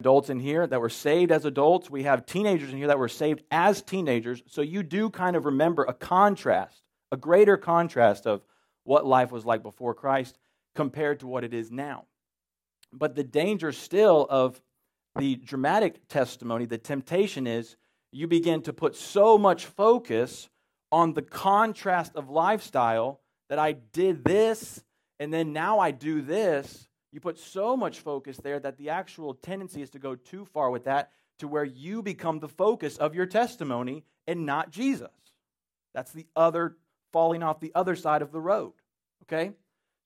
adults in here that were saved as adults. We have teenagers in here that were saved as teenagers. So you do kind of remember a contrast, a greater contrast of what life was like before Christ compared to what it is now. But the danger still of the dramatic testimony, the temptation is you begin to put so much focus on the contrast of lifestyle that I did this and then now I do this. You put so much focus there that the actual tendency is to go too far with that to where you become the focus of your testimony and not Jesus. That's the other falling off the other side of the road. Okay?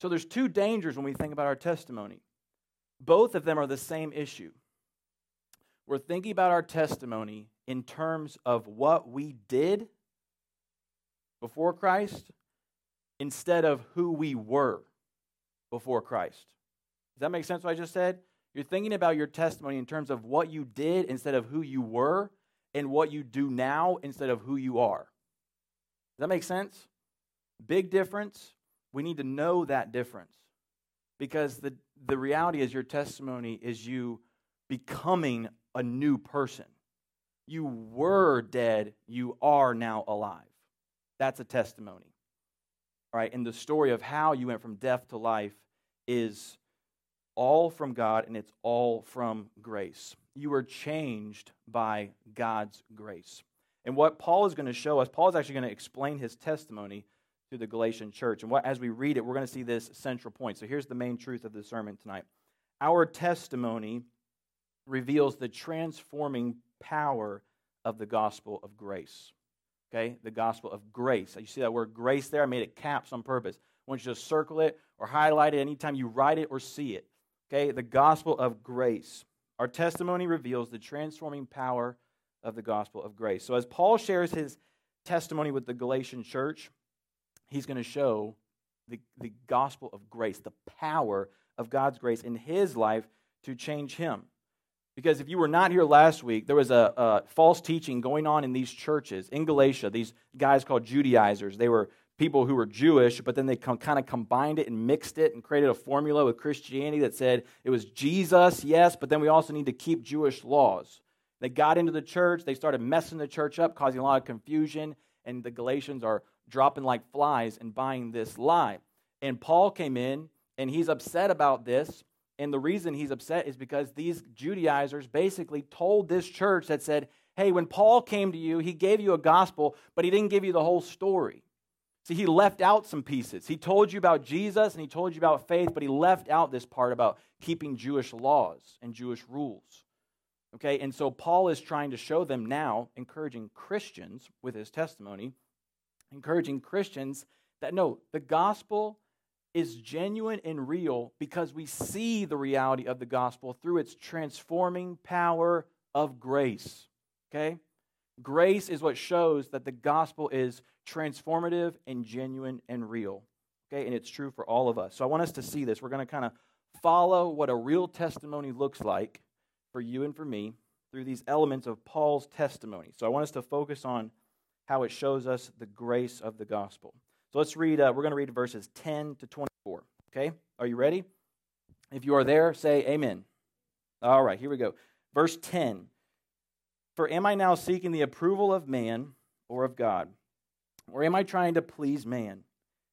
So there's two dangers when we think about our testimony. Both of them are the same issue. We're thinking about our testimony in terms of what we did before Christ instead of who we were before Christ. Does that make sense what I just said? You're thinking about your testimony in terms of what you did instead of who you were and what you do now instead of who you are. Does that make sense? Big difference. We need to know that difference because the, the reality is your testimony is you becoming a new person. You were dead, you are now alive. That's a testimony. All right, and the story of how you went from death to life is all from God and it's all from grace. You are changed by God's grace. And what Paul is going to show us, Paul is actually going to explain his testimony to the Galatian church. And what, as we read it, we're going to see this central point. So here's the main truth of the sermon tonight. Our testimony reveals the transforming power of the gospel of grace. Okay? The gospel of grace. You see that word grace there? I made it caps on purpose. I want you to circle it or highlight it anytime you write it or see it. Okay? The gospel of grace. Our testimony reveals the transforming power of the gospel of grace. So as Paul shares his testimony with the Galatian church, he's going to show the, the gospel of grace, the power of God's grace in his life to change him. Because if you were not here last week, there was a, a, false teaching going on in these churches in Galatia. These guys called Judaizers. They were people who were Jewish, but then they com- kind of combined it and mixed it and created a formula with Christianity that said it was Jesus, yes, but then we also need to keep Jewish laws. They got into the church, they started messing the church up, causing a lot of confusion, and the Galatians are dropping like flies and buying this lie. And Paul came in and he's upset about this and the reason he's upset is because these Judaizers basically told this church that said, hey, when Paul came to you, he gave you a gospel, but he didn't give you the whole story. See, he left out some pieces. He told you about Jesus and he told you about faith, but he left out this part about keeping Jewish laws and Jewish rules. Okay, and so Paul is trying to show them now, encouraging Christians with his testimony, encouraging Christians that no, the gospel is genuine and real because we see the reality of the gospel through its transforming power of grace. Okay? Grace is what shows that the gospel is transformative and genuine and real. Okay? And it's true for all of us. So I want us to see this. We're going to kind of follow what a real testimony looks like for you and for me through these elements of Paul's testimony. So I want us to focus on how it shows us the grace of the gospel. So let's read, uh, we're going to read verses 10 to 24. Okay? Are you ready? If you are there, say amen. All right, here we go. Verse 10 For am I now seeking the approval of man or of God? Or am I trying to please man?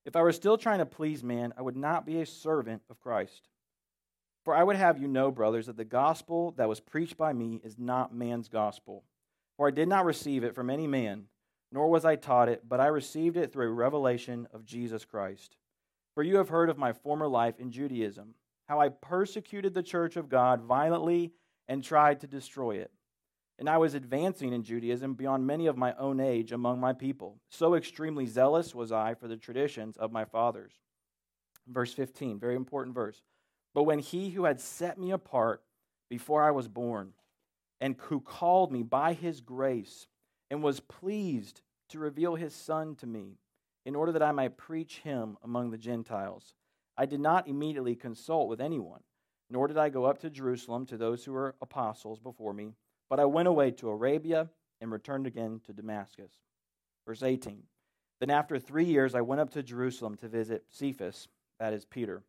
If I were still trying to please man, I would not be a servant of Christ. For I would have you know, brothers, that the gospel that was preached by me is not man's gospel. For I did not receive it from any man nor was I taught it, but I received it through a revelation of Jesus Christ. For you have heard of my former life in Judaism, how I persecuted the church of God violently and tried to destroy it. And I was advancing in Judaism beyond many of my own age among my people. So extremely zealous was I for the traditions of my fathers. Verse 15, very important verse. But when he who had set me apart before I was born, and who called me by his grace, and was pleased to reveal his Son to me, in order that I might preach him among the Gentiles. I did not immediately consult with anyone, nor did I go up to Jerusalem to those who were apostles before me, but I went away to Arabia and returned again to Damascus. Verse 18 Then after three years I went up to Jerusalem to visit Cephas, that is Peter,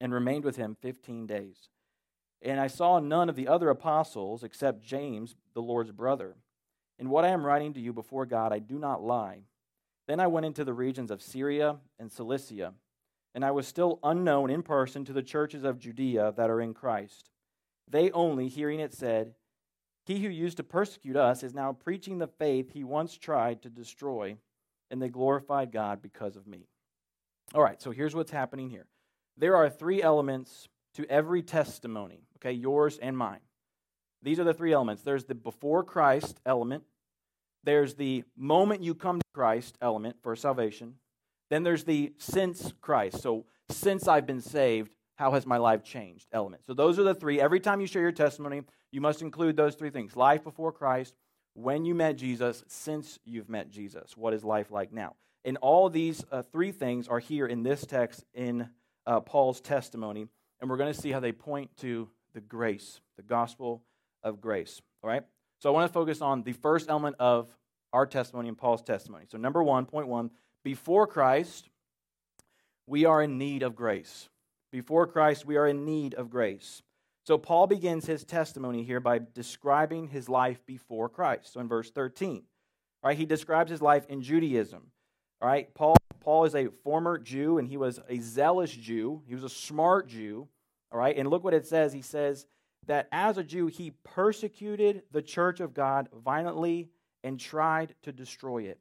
and remained with him fifteen days. And I saw none of the other apostles except James, the Lord's brother. In what I am writing to you before God, I do not lie. Then I went into the regions of Syria and Cilicia, and I was still unknown in person to the churches of Judea that are in Christ. They only, hearing it said, He who used to persecute us is now preaching the faith he once tried to destroy, and they glorified God because of me. All right, so here's what's happening here. There are three elements to every testimony, okay, yours and mine. These are the three elements there's the before Christ element, there's the moment you come to Christ element for salvation, then there's the since Christ. So, since I've been saved, how has my life changed element. So, those are the three. Every time you share your testimony, you must include those three things life before Christ, when you met Jesus, since you've met Jesus. What is life like now? And all these uh, three things are here in this text in uh, Paul's testimony and we're going to see how they point to the grace, the gospel of grace. All right? So I want to focus on the first element of our testimony and Paul's testimony. So, number one, point one, before Christ, we are in need of grace. Before Christ, we are in need of grace. So, Paul begins his testimony here by describing his life before Christ. So, in verse 13, right, he describes his life in Judaism. All right, Paul Paul is a former Jew and he was a zealous Jew. He was a smart Jew. All right, and look what it says. He says that as a Jew, he persecuted the church of God violently and tried to destroy it.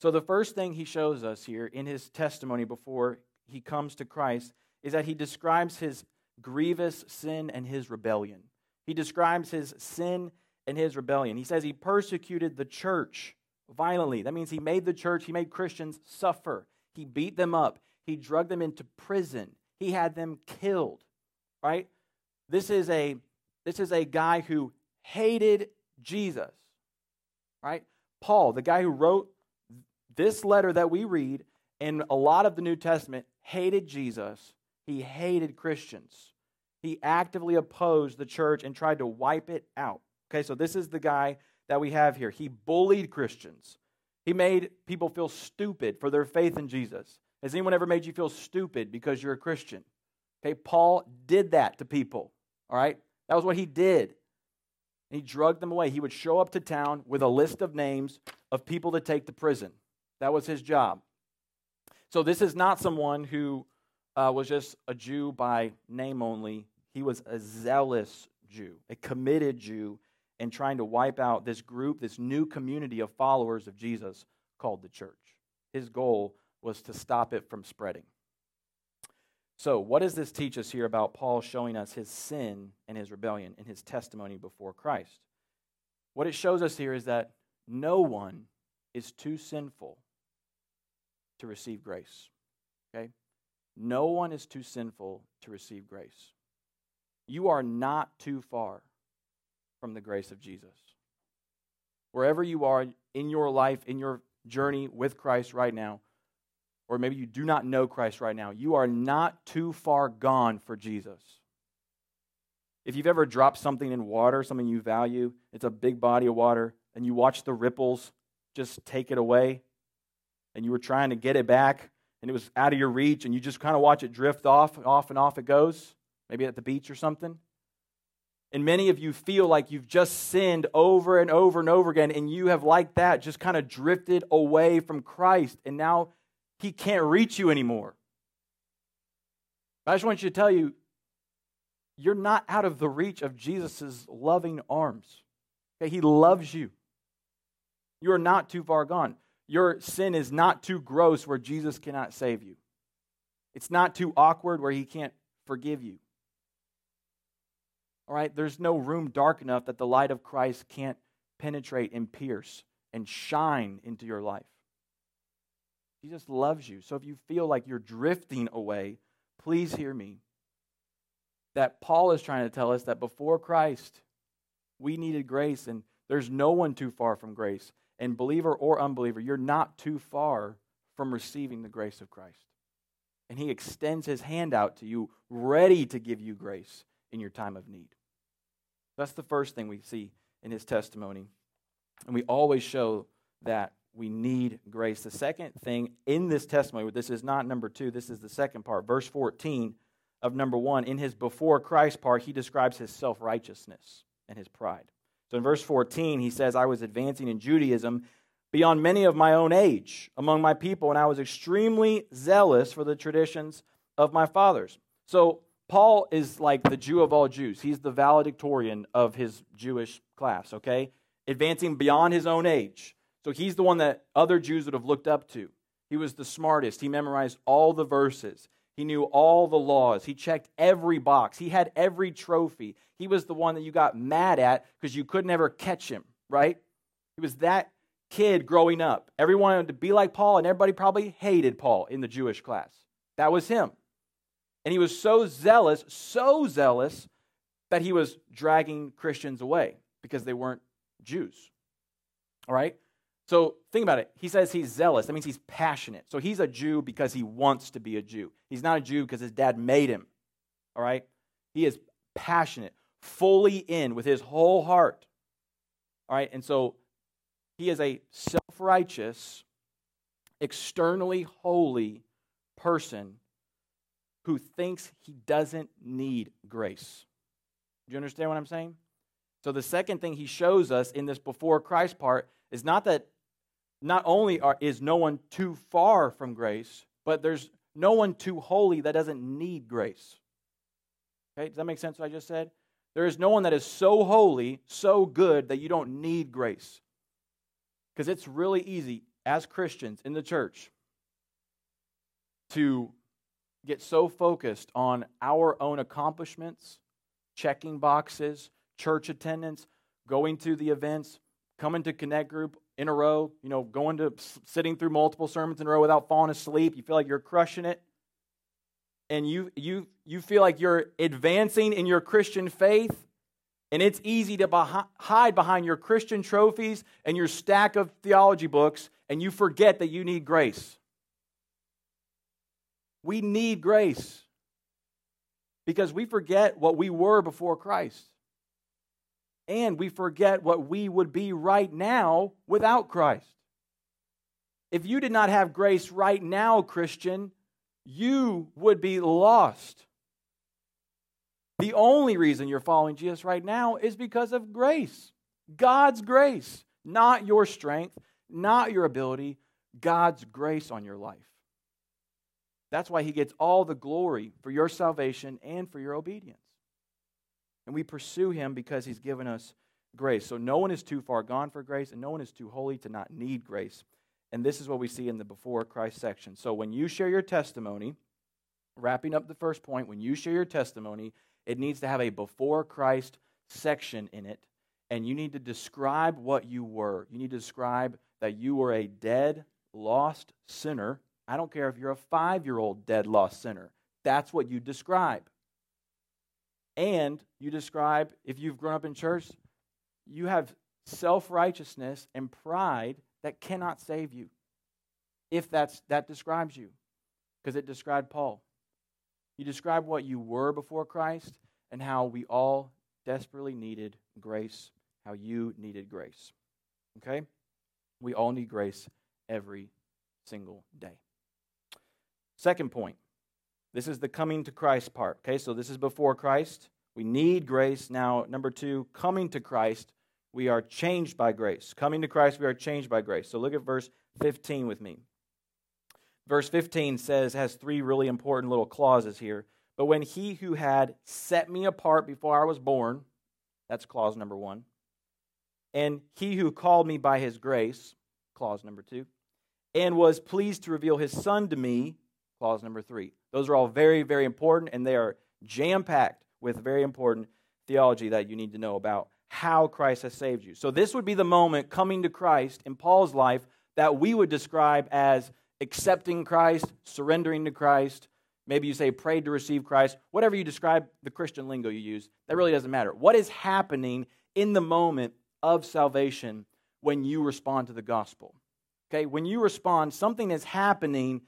So, the first thing he shows us here in his testimony before he comes to Christ is that he describes his grievous sin and his rebellion. He describes his sin and his rebellion. He says he persecuted the church violently. That means he made the church, he made Christians suffer. He beat them up, he drugged them into prison, he had them killed. Right? This is a this is a guy who hated Jesus. Right? Paul, the guy who wrote this letter that we read in a lot of the New Testament, hated Jesus. He hated Christians. He actively opposed the church and tried to wipe it out. Okay, so this is the guy that we have here. He bullied Christians. He made people feel stupid for their faith in Jesus. Has anyone ever made you feel stupid because you're a Christian? Okay, Paul did that to people. All right? That was what he did. He drugged them away. He would show up to town with a list of names of people to take to prison. That was his job. So this is not someone who uh, was just a Jew by name only. He was a zealous Jew, a committed Jew and trying to wipe out this group, this new community of followers of Jesus called the church. His goal was to stop it from spreading. So, what does this teach us here about Paul showing us his sin and his rebellion in his testimony before Christ? What it shows us here is that no one is too sinful to receive grace. Okay? No one is too sinful to receive grace. You are not too far from the grace of Jesus. Wherever you are in your life, in your journey with Christ right now, or maybe you do not know Christ right now, you are not too far gone for Jesus. If you've ever dropped something in water, something you value, it's a big body of water, and you watch the ripples just take it away, and you were trying to get it back, and it was out of your reach, and you just kind of watch it drift off, off and off it goes, maybe at the beach or something. And many of you feel like you've just sinned over and over and over again, and you have, like that, just kind of drifted away from Christ, and now He can't reach you anymore. I just want you to tell you, you're not out of the reach of Jesus' loving arms. Okay, he loves you. You are not too far gone. Your sin is not too gross where Jesus cannot save you. It's not too awkward where he can't forgive you. All right, there's no room dark enough that the light of Christ can't penetrate and pierce and shine into your life. Jesus loves you. So if you feel like you're drifting away, please hear me. That Paul is trying to tell us that before Christ, we needed grace, and there's no one too far from grace. And believer or unbeliever, you're not too far from receiving the grace of Christ. And he extends his hand out to you, ready to give you grace in your time of need. That's the first thing we see in his testimony. And we always show that we need grace. The second thing in this testimony, this is not number two, this is the second part. Verse 14 of number one. In his before Christ part, he describes his self righteousness and his pride. So in verse 14, he says, I was advancing in Judaism beyond many of my own age among my people, and I was extremely zealous for the traditions of my fathers. So Paul is like the Jew of all Jews. He's the valedictorian of his Jewish class, okay? Advancing beyond his own age. So he's the one that other Jews would have looked up to. He was the smartest. He memorized all the verses. He knew all the laws. He checked every box. He had every trophy. He was the one that you got mad at because you could never catch him, right? He was that kid growing up. Everyone wanted to be like Paul, and everybody probably hated Paul in the Jewish class. That was him. And he was so zealous, so zealous, that he was dragging Christians away because they weren't Jews. All right? So think about it. He says he's zealous. That means he's passionate. So he's a Jew because he wants to be a Jew. He's not a Jew because his dad made him. All right? He is passionate, fully in with his whole heart. All right? And so he is a self righteous, externally holy person who thinks he doesn't need grace. Do you understand what I'm saying? So, the second thing he shows us in this before Christ part is not that not only are, is no one too far from grace, but there's no one too holy that doesn't need grace. Okay, does that make sense what I just said? There is no one that is so holy, so good that you don't need grace. Because it's really easy as Christians in the church to get so focused on our own accomplishments, checking boxes, church attendance, going to the events, coming to Connect Group in a row, you know, going to sitting through multiple sermons in a row without falling asleep. You feel like you're crushing it. And you you you feel like you're advancing in your Christian faith and it's easy to beh- hide behind your Christian trophies and your stack of theology books, and you forget that you need grace. We need grace because we forget what we were before Christ. And we forget what we would be right now without Christ. If you did not have grace right now, Christian, you would be lost. The only reason you're following Jesus right now is because of grace. God's grace, not your strength, not your ability, God's grace on your life. That's why he gets all the glory for your salvation and for your obedience. And we pursue him because he's given us grace. So no one is too far gone for grace, and no one is too holy to not need grace. And this is what we see in the before Christ section. So when you share your testimony, wrapping up the first point, when you share your testimony, it needs to have a before Christ section in it. And you need to describe what you were. You need to describe that you were a dead, lost sinner. I don't care if you're a five year old dead, lost sinner. That's what you describe. And you describe, if you've grown up in church, you have self righteousness and pride that cannot save you. If that's, that describes you, because it described Paul. You describe what you were before Christ and how we all desperately needed grace, how you needed grace. Okay? We all need grace every single day. Second point. This is the coming to Christ part. Okay, so this is before Christ. We need grace. Now, number two, coming to Christ, we are changed by grace. Coming to Christ, we are changed by grace. So look at verse 15 with me. Verse 15 says, has three really important little clauses here. But when he who had set me apart before I was born, that's clause number one, and he who called me by his grace, clause number two, and was pleased to reveal his son to me, clause number three. Those are all very, very important, and they are jam packed with very important theology that you need to know about how Christ has saved you. So, this would be the moment coming to Christ in Paul's life that we would describe as accepting Christ, surrendering to Christ. Maybe you say prayed to receive Christ. Whatever you describe the Christian lingo you use, that really doesn't matter. What is happening in the moment of salvation when you respond to the gospel? Okay, when you respond, something is happening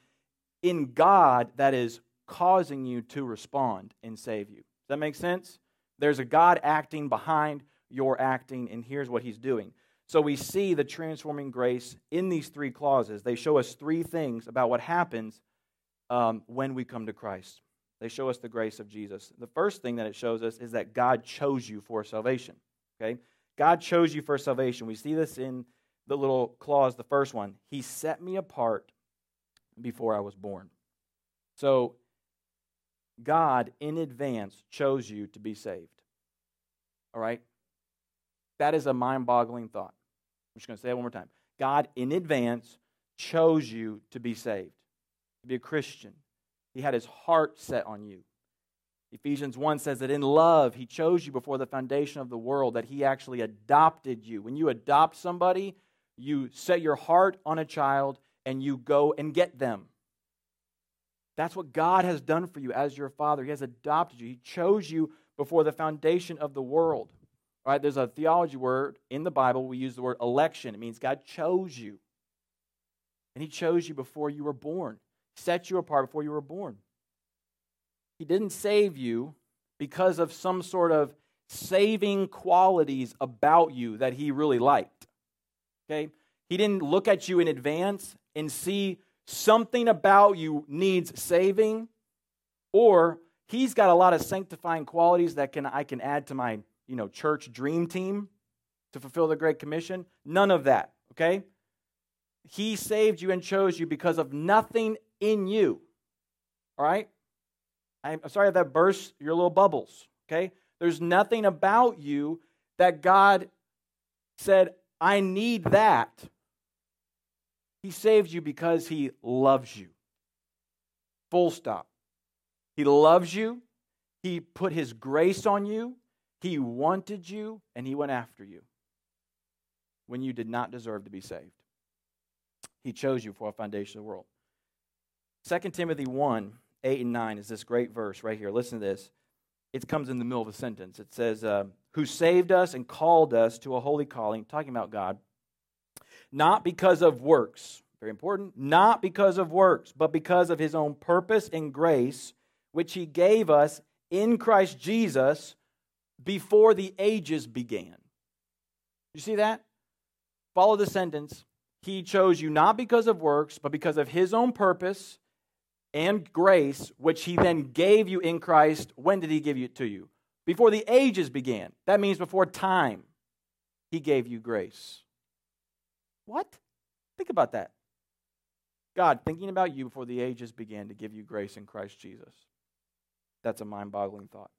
in God that is causing you to respond and save you. Does that make sense? There's a God acting behind your acting, and here's what he's doing. So we see the transforming grace in these three clauses. They show us three things about what happens um, when we come to Christ. They show us the grace of Jesus. The first thing that it shows us is that God chose you for salvation. Okay? God chose you for salvation. We see this in the little clause, the first one. He set me apart before I was born. So, God in advance chose you to be saved. All right? That is a mind boggling thought. I'm just going to say it one more time. God in advance chose you to be saved, to be a Christian. He had his heart set on you. Ephesians 1 says that in love, he chose you before the foundation of the world, that he actually adopted you. When you adopt somebody, you set your heart on a child and you go and get them. That's what God has done for you as your father. He has adopted you, He chose you before the foundation of the world. All right, there's a theology word in the Bible. We use the word election. It means God chose you. And He chose you before you were born, set you apart before you were born. He didn't save you because of some sort of saving qualities about you that He really liked. Okay? He didn't look at you in advance and see something about you needs saving, or He's got a lot of sanctifying qualities that can I can add to my you know church dream team to fulfill the Great Commission. None of that. Okay? He saved you and chose you because of nothing in you. All right? I'm sorry if that bursts your little bubbles. Okay? There's nothing about you that God said, I need that. He saved you because He loves you. Full stop. He loves you. He put His grace on you. He wanted you, and He went after you when you did not deserve to be saved. He chose you for a foundation of the world. 2 Timothy 1 8 and 9 is this great verse right here. Listen to this. It comes in the middle of a sentence. It says, uh, Who saved us and called us to a holy calling, talking about God, not because of works, very important, not because of works, but because of his own purpose and grace, which he gave us in Christ Jesus before the ages began. You see that? Follow the sentence. He chose you not because of works, but because of his own purpose and grace, which he then gave you in Christ. When did he give it to you? Before the ages began. That means before time, he gave you grace. What? Think about that. God thinking about you before the ages began to give you grace in Christ Jesus. That's a mind boggling thought.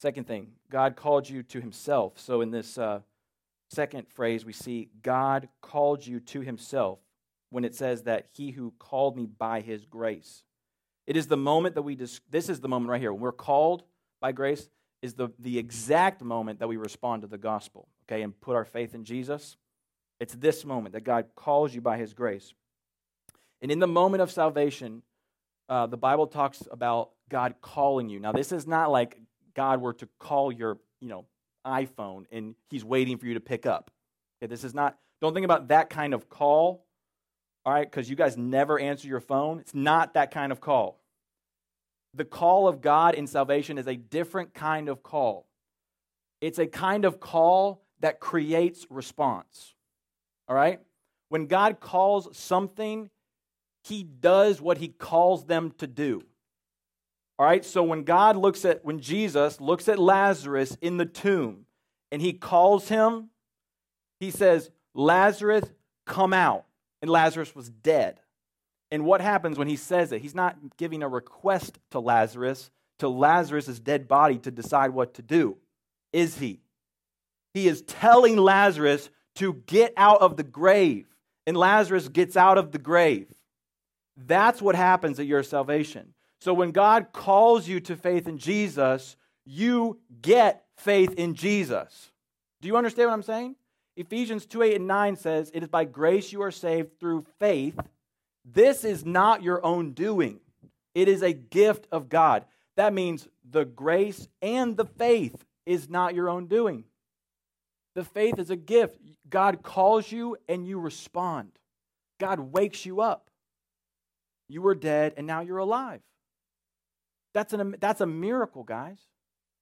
Second thing, God called you to himself. So in this uh, second phrase, we see God called you to himself when it says that he who called me by his grace. It is the moment that we, dis- this is the moment right here. When we're called by grace, is the, the exact moment that we respond to the gospel, okay, and put our faith in Jesus. It's this moment that God calls you by his grace. And in the moment of salvation, uh, the Bible talks about God calling you. Now, this is not like God were to call your, you know, iPhone and he's waiting for you to pick up. Okay, this is not, don't think about that kind of call all right, because you guys never answer your phone. It's not that kind of call. The call of God in salvation is a different kind of call. It's a kind of call that creates response. All right? When God calls something, he does what he calls them to do. All right? So when God looks at, when Jesus looks at Lazarus in the tomb and he calls him, he says, Lazarus, come out and Lazarus was dead. And what happens when he says it? He's not giving a request to Lazarus, to Lazarus' dead body to decide what to do. Is he? He is telling Lazarus to get out of the grave. And Lazarus gets out of the grave. That's what happens at your salvation. So when God calls you to faith in Jesus, you get faith in Jesus. Do you understand what I'm saying? Ephesians 2 8 and 9 says, It is by grace you are saved through faith. This is not your own doing, it is a gift of God. That means the grace and the faith is not your own doing. The faith is a gift. God calls you and you respond. God wakes you up. You were dead and now you're alive. That's, an, that's a miracle, guys.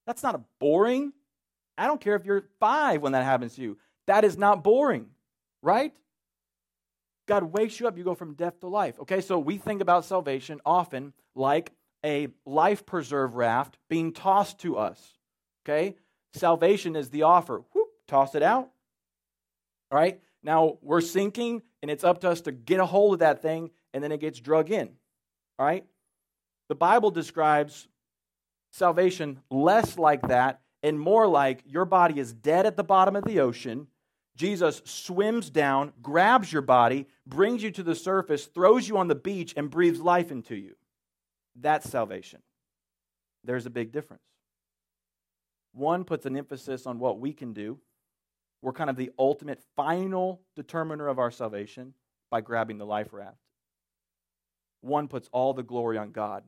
That's not a boring. I don't care if you're five when that happens to you. That is not boring, right? God wakes you up, you go from death to life. Okay, so we think about salvation often like a life preserve raft being tossed to us. Okay? Salvation is the offer. Whoop, toss it out. All right? Now we're sinking, and it's up to us to get a hold of that thing, and then it gets drug in. All right? The Bible describes salvation less like that and more like your body is dead at the bottom of the ocean. Jesus swims down, grabs your body, brings you to the surface, throws you on the beach, and breathes life into you. That's salvation. There's a big difference. One puts an emphasis on what we can do. We're kind of the ultimate final determiner of our salvation by grabbing the life raft. One puts all the glory on God,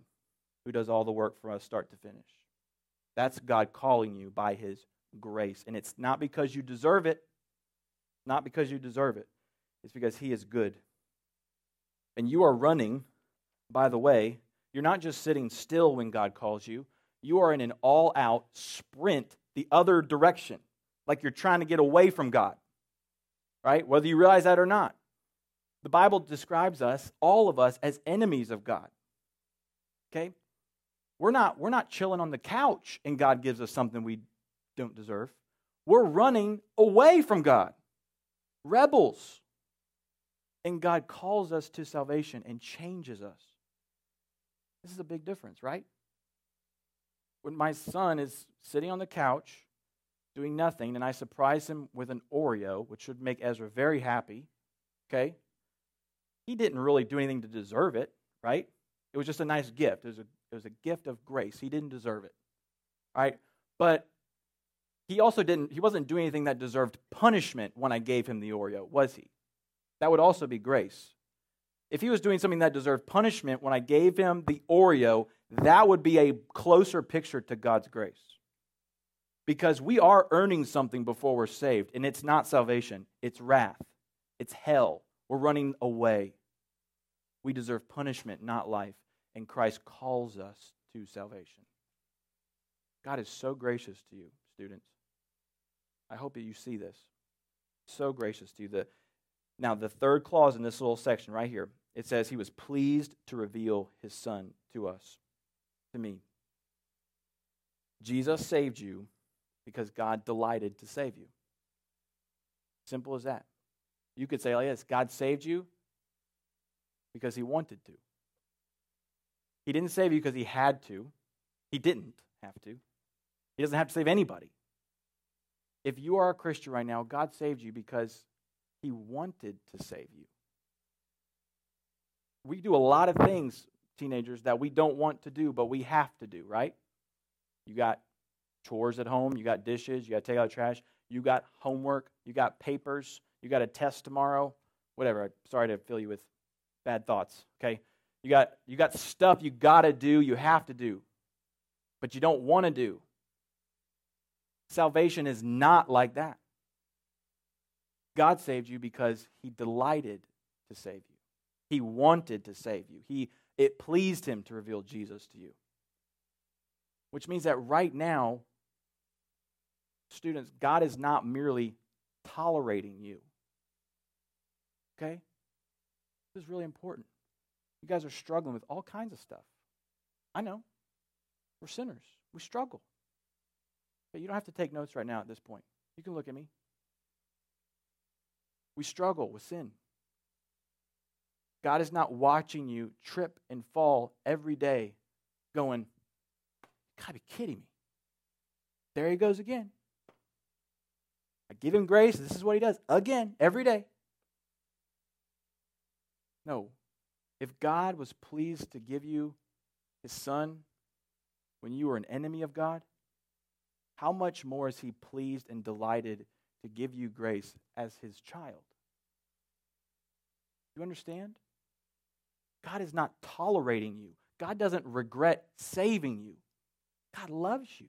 who does all the work for us start to finish. That's God calling you by his grace. And it's not because you deserve it, not because you deserve it. It's because he is good. And you are running, by the way, you're not just sitting still when God calls you, you are in an all out sprint the other direction, like you're trying to get away from God, right? Whether you realize that or not. The Bible describes us, all of us, as enemies of God. Okay? We're not, we're not chilling on the couch and God gives us something we don't deserve. We're running away from God, rebels. And God calls us to salvation and changes us. This is a big difference, right? When my son is sitting on the couch doing nothing, and I surprise him with an Oreo, which should make Ezra very happy, okay? He didn't really do anything to deserve it, right? It was just a nice gift. It was a, it was a gift of grace. He didn't deserve it, right? But he also didn't, he wasn't doing anything that deserved punishment when I gave him the Oreo, was he? That would also be grace. If he was doing something that deserved punishment when I gave him the Oreo, that would be a closer picture to God's grace. Because we are earning something before we're saved, and it's not salvation, it's wrath, it's hell. We're running away. We deserve punishment, not life, and Christ calls us to salvation. God is so gracious to you, students. I hope that you see this. So gracious to you. The, now, the third clause in this little section right here, it says, He was pleased to reveal His Son to us, to me. Jesus saved you because God delighted to save you. Simple as that. You could say oh, like this God saved you because He wanted to. He didn't save you because He had to. He didn't have to. He doesn't have to save anybody. If you are a Christian right now, God saved you because he wanted to save you. We do a lot of things, teenagers, that we don't want to do, but we have to do, right? You got chores at home, you got dishes, you got to take out trash, you got homework, you got papers, you got a test tomorrow, whatever. Sorry to fill you with bad thoughts, okay? You got you got stuff you got to do, you have to do, but you don't want to do. Salvation is not like that. God saved you because he delighted to save you. He wanted to save you. He it pleased him to reveal Jesus to you. Which means that right now students, God is not merely tolerating you. Okay? This is really important. You guys are struggling with all kinds of stuff. I know. We're sinners. We struggle. But you don't have to take notes right now at this point. You can look at me. We struggle with sin. God is not watching you trip and fall every day, going, you gotta be kidding me. There he goes again. Give him grace. This is what he does again, every day. No. If God was pleased to give you his son when you were an enemy of God, how much more is he pleased and delighted to give you grace as his child. You understand? God is not tolerating you. God doesn't regret saving you. God loves you.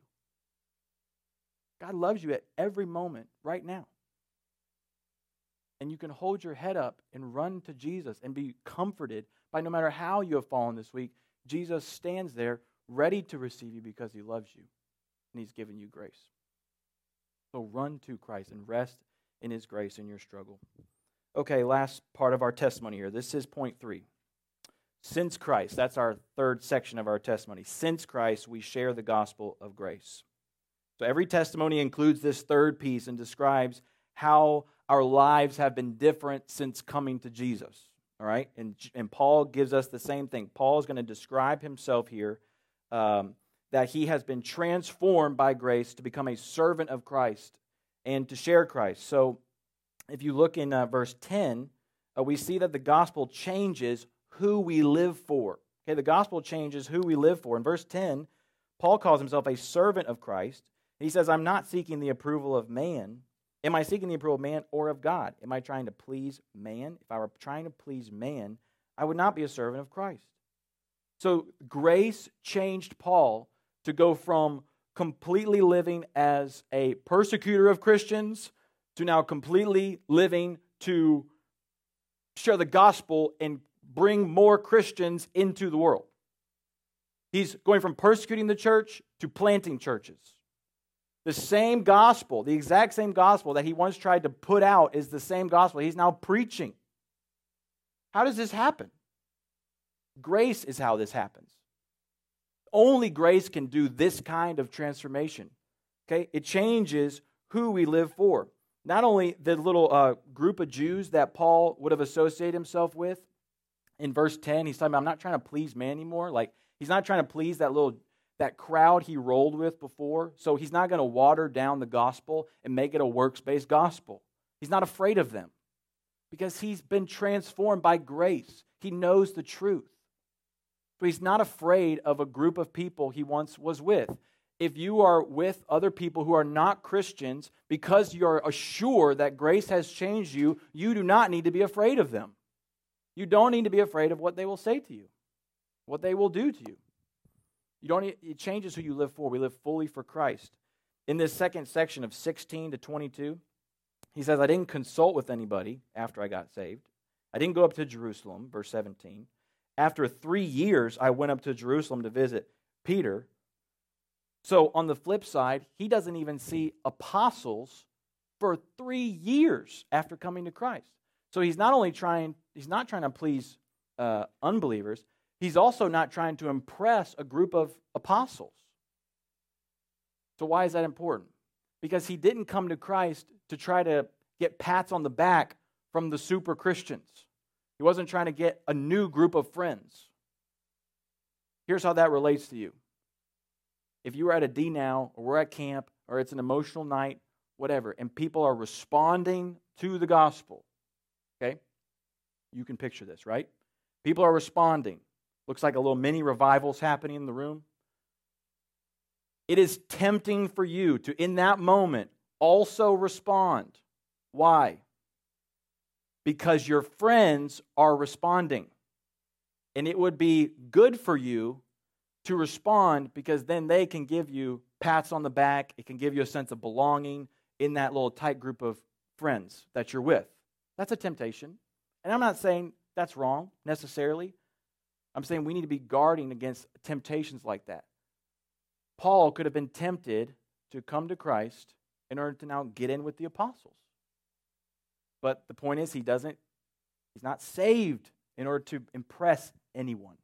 God loves you at every moment right now. And you can hold your head up and run to Jesus and be comforted by no matter how you have fallen this week. Jesus stands there ready to receive you because he loves you and he's given you grace. So run to Christ and rest in his grace in your struggle. Okay, last part of our testimony here. This is point three. Since Christ, that's our third section of our testimony. Since Christ, we share the gospel of grace. So every testimony includes this third piece and describes how our lives have been different since coming to Jesus. All right? And, and Paul gives us the same thing. Paul is going to describe himself here um, that he has been transformed by grace to become a servant of Christ and to share Christ. So if you look in uh, verse 10, uh, we see that the gospel changes who we live for. Okay, the gospel changes who we live for. In verse 10, Paul calls himself a servant of Christ. He says, I'm not seeking the approval of man. Am I seeking the approval of man or of God? Am I trying to please man? If I were trying to please man, I would not be a servant of Christ. So grace changed Paul to go from completely living as a persecutor of Christians to now completely living to share the gospel and bring more Christians into the world. He's going from persecuting the church to planting churches. The same gospel, the exact same gospel that he once tried to put out, is the same gospel he's now preaching. How does this happen? Grace is how this happens. Only grace can do this kind of transformation. Okay? It changes who we live for. Not only the little uh, group of Jews that Paul would have associated himself with in verse 10, he's talking about, I'm not trying to please man anymore. Like, he's not trying to please that little that crowd he rolled with before. So he's not going to water down the gospel and make it a works based gospel. He's not afraid of them because he's been transformed by grace. He knows the truth. So he's not afraid of a group of people he once was with. If you are with other people who are not Christians because you're assured that grace has changed you, you do not need to be afraid of them. You don't need to be afraid of what they will say to you, what they will do to you. You don't it changes who you live for. We live fully for Christ. In this second section of 16 to 22, he says, I didn't consult with anybody after I got saved. I didn't go up to Jerusalem, verse 17. After three years, I went up to Jerusalem to visit Peter. So, on the flip side, he doesn't even see apostles for three years after coming to Christ. So, he's not only trying, he's not trying to please uh, unbelievers, he's also not trying to impress a group of apostles. So, why is that important? Because he didn't come to Christ to try to get pats on the back from the super Christians. He wasn't trying to get a new group of friends. Here's how that relates to you. If you were at a D now, or we're at camp, or it's an emotional night, whatever, and people are responding to the gospel, okay? You can picture this, right? People are responding. Looks like a little mini revival's happening in the room. It is tempting for you to, in that moment, also respond. Why? because your friends are responding. And it would be good for you to respond because then they can give you pats on the back. It can give you a sense of belonging in that little tight group of friends that you're with. That's a temptation. And I'm not saying that's wrong necessarily. I'm saying we need to be guarding against temptations like that. Paul could have been tempted to come to Christ in order to now get in with the apostles. But the point is, he doesn't, he's not saved in order to impress anyone.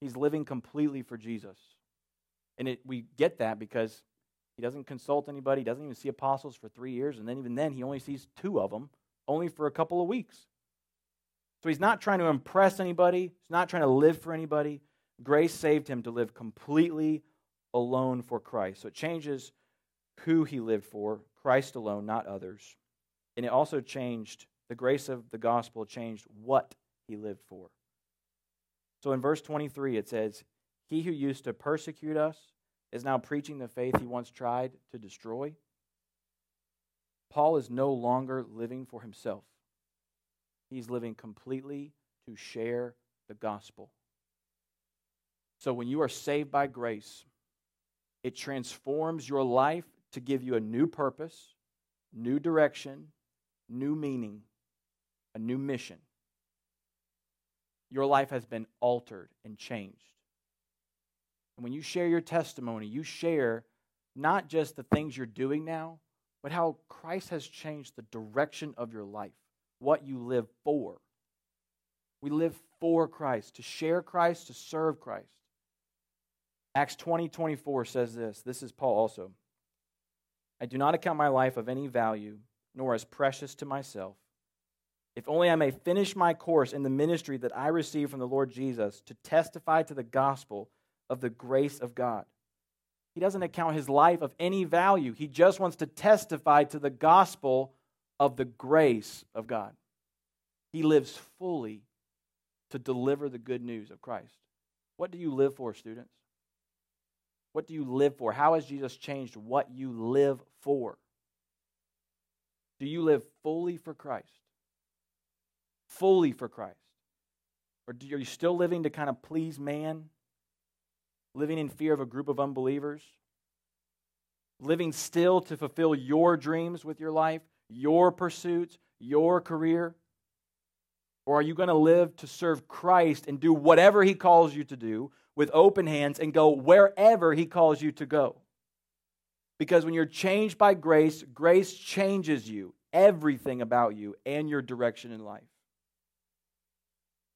He's living completely for Jesus. And it, we get that because he doesn't consult anybody, he doesn't even see apostles for three years, and then even then, he only sees two of them, only for a couple of weeks. So he's not trying to impress anybody, he's not trying to live for anybody. Grace saved him to live completely alone for Christ. So it changes who he lived for Christ alone, not others. And it also changed, the grace of the gospel changed what he lived for. So in verse 23, it says, He who used to persecute us is now preaching the faith he once tried to destroy. Paul is no longer living for himself, he's living completely to share the gospel. So when you are saved by grace, it transforms your life to give you a new purpose, new direction, new meaning, a new mission. Your life has been altered and changed. And when you share your testimony, you share not just the things you're doing now, but how Christ has changed the direction of your life, what you live for. We live for Christ, to share Christ, to serve Christ. Acts 20 24 says this. This is Paul also. I do not account my life of any value, nor as precious to myself, if only I may finish my course in the ministry that I received from the Lord Jesus to testify to the gospel of the grace of God. He doesn't account his life of any value. He just wants to testify to the gospel of the grace of God. He lives fully to deliver the good news of Christ. What do you live for, students? What do you live for? How has Jesus changed what you live for? Do you live fully for Christ? Fully for Christ? Or are you still living to kind of please man? living in fear of a group of unbelievers, living still to fulfill your dreams with your life, your pursuits, your career? Or are you going to live to serve Christ and do whatever He calls you to do with open hands and go wherever He calls you to go? Because when you're changed by grace, grace changes you, everything about you, and your direction in life.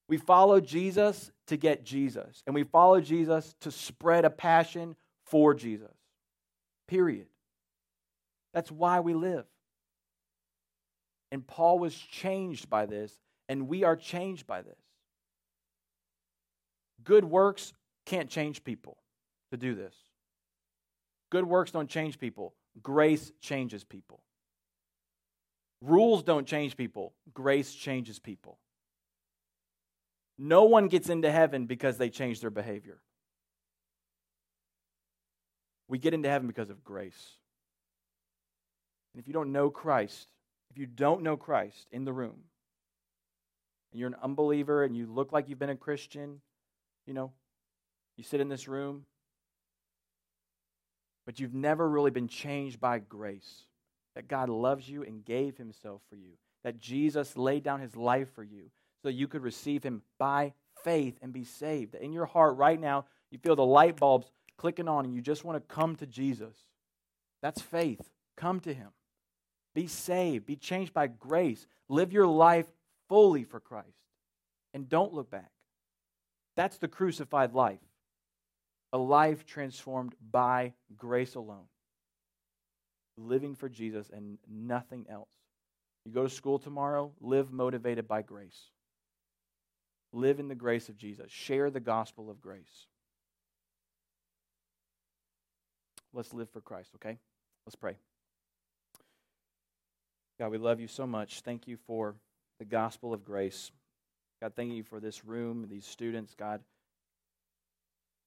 We follow Jesus to get Jesus, and we follow Jesus to spread a passion for Jesus. Period. That's why we live. And Paul was changed by this, and we are changed by this. Good works can't change people to do this. Good works don't change people, grace changes people. Rules don't change people, grace changes people. No one gets into heaven because they change their behavior. We get into heaven because of grace. And if you don't know Christ, if you don't know Christ in the room, and you're an unbeliever and you look like you've been a Christian, you know, you sit in this room, but you've never really been changed by grace. That God loves you and gave himself for you. That Jesus laid down his life for you so you could receive him by faith and be saved. That in your heart right now, you feel the light bulbs clicking on and you just want to come to Jesus. That's faith. Come to him. Be saved. Be changed by grace. Live your life fully for Christ. And don't look back. That's the crucified life. A life transformed by grace alone. Living for Jesus and nothing else. You go to school tomorrow, live motivated by grace. Live in the grace of Jesus. Share the gospel of grace. Let's live for Christ, okay? Let's pray. God, we love you so much. Thank you for the gospel of grace. God, thank you for this room, these students, God,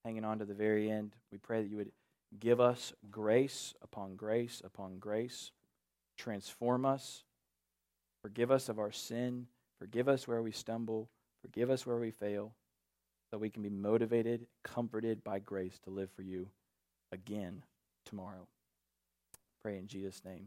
hanging on to the very end. We pray that you would give us grace upon grace upon grace, transform us, forgive us of our sin, forgive us where we stumble. Forgive us where we fail, so we can be motivated, comforted by grace to live for you again tomorrow. Pray in Jesus' name.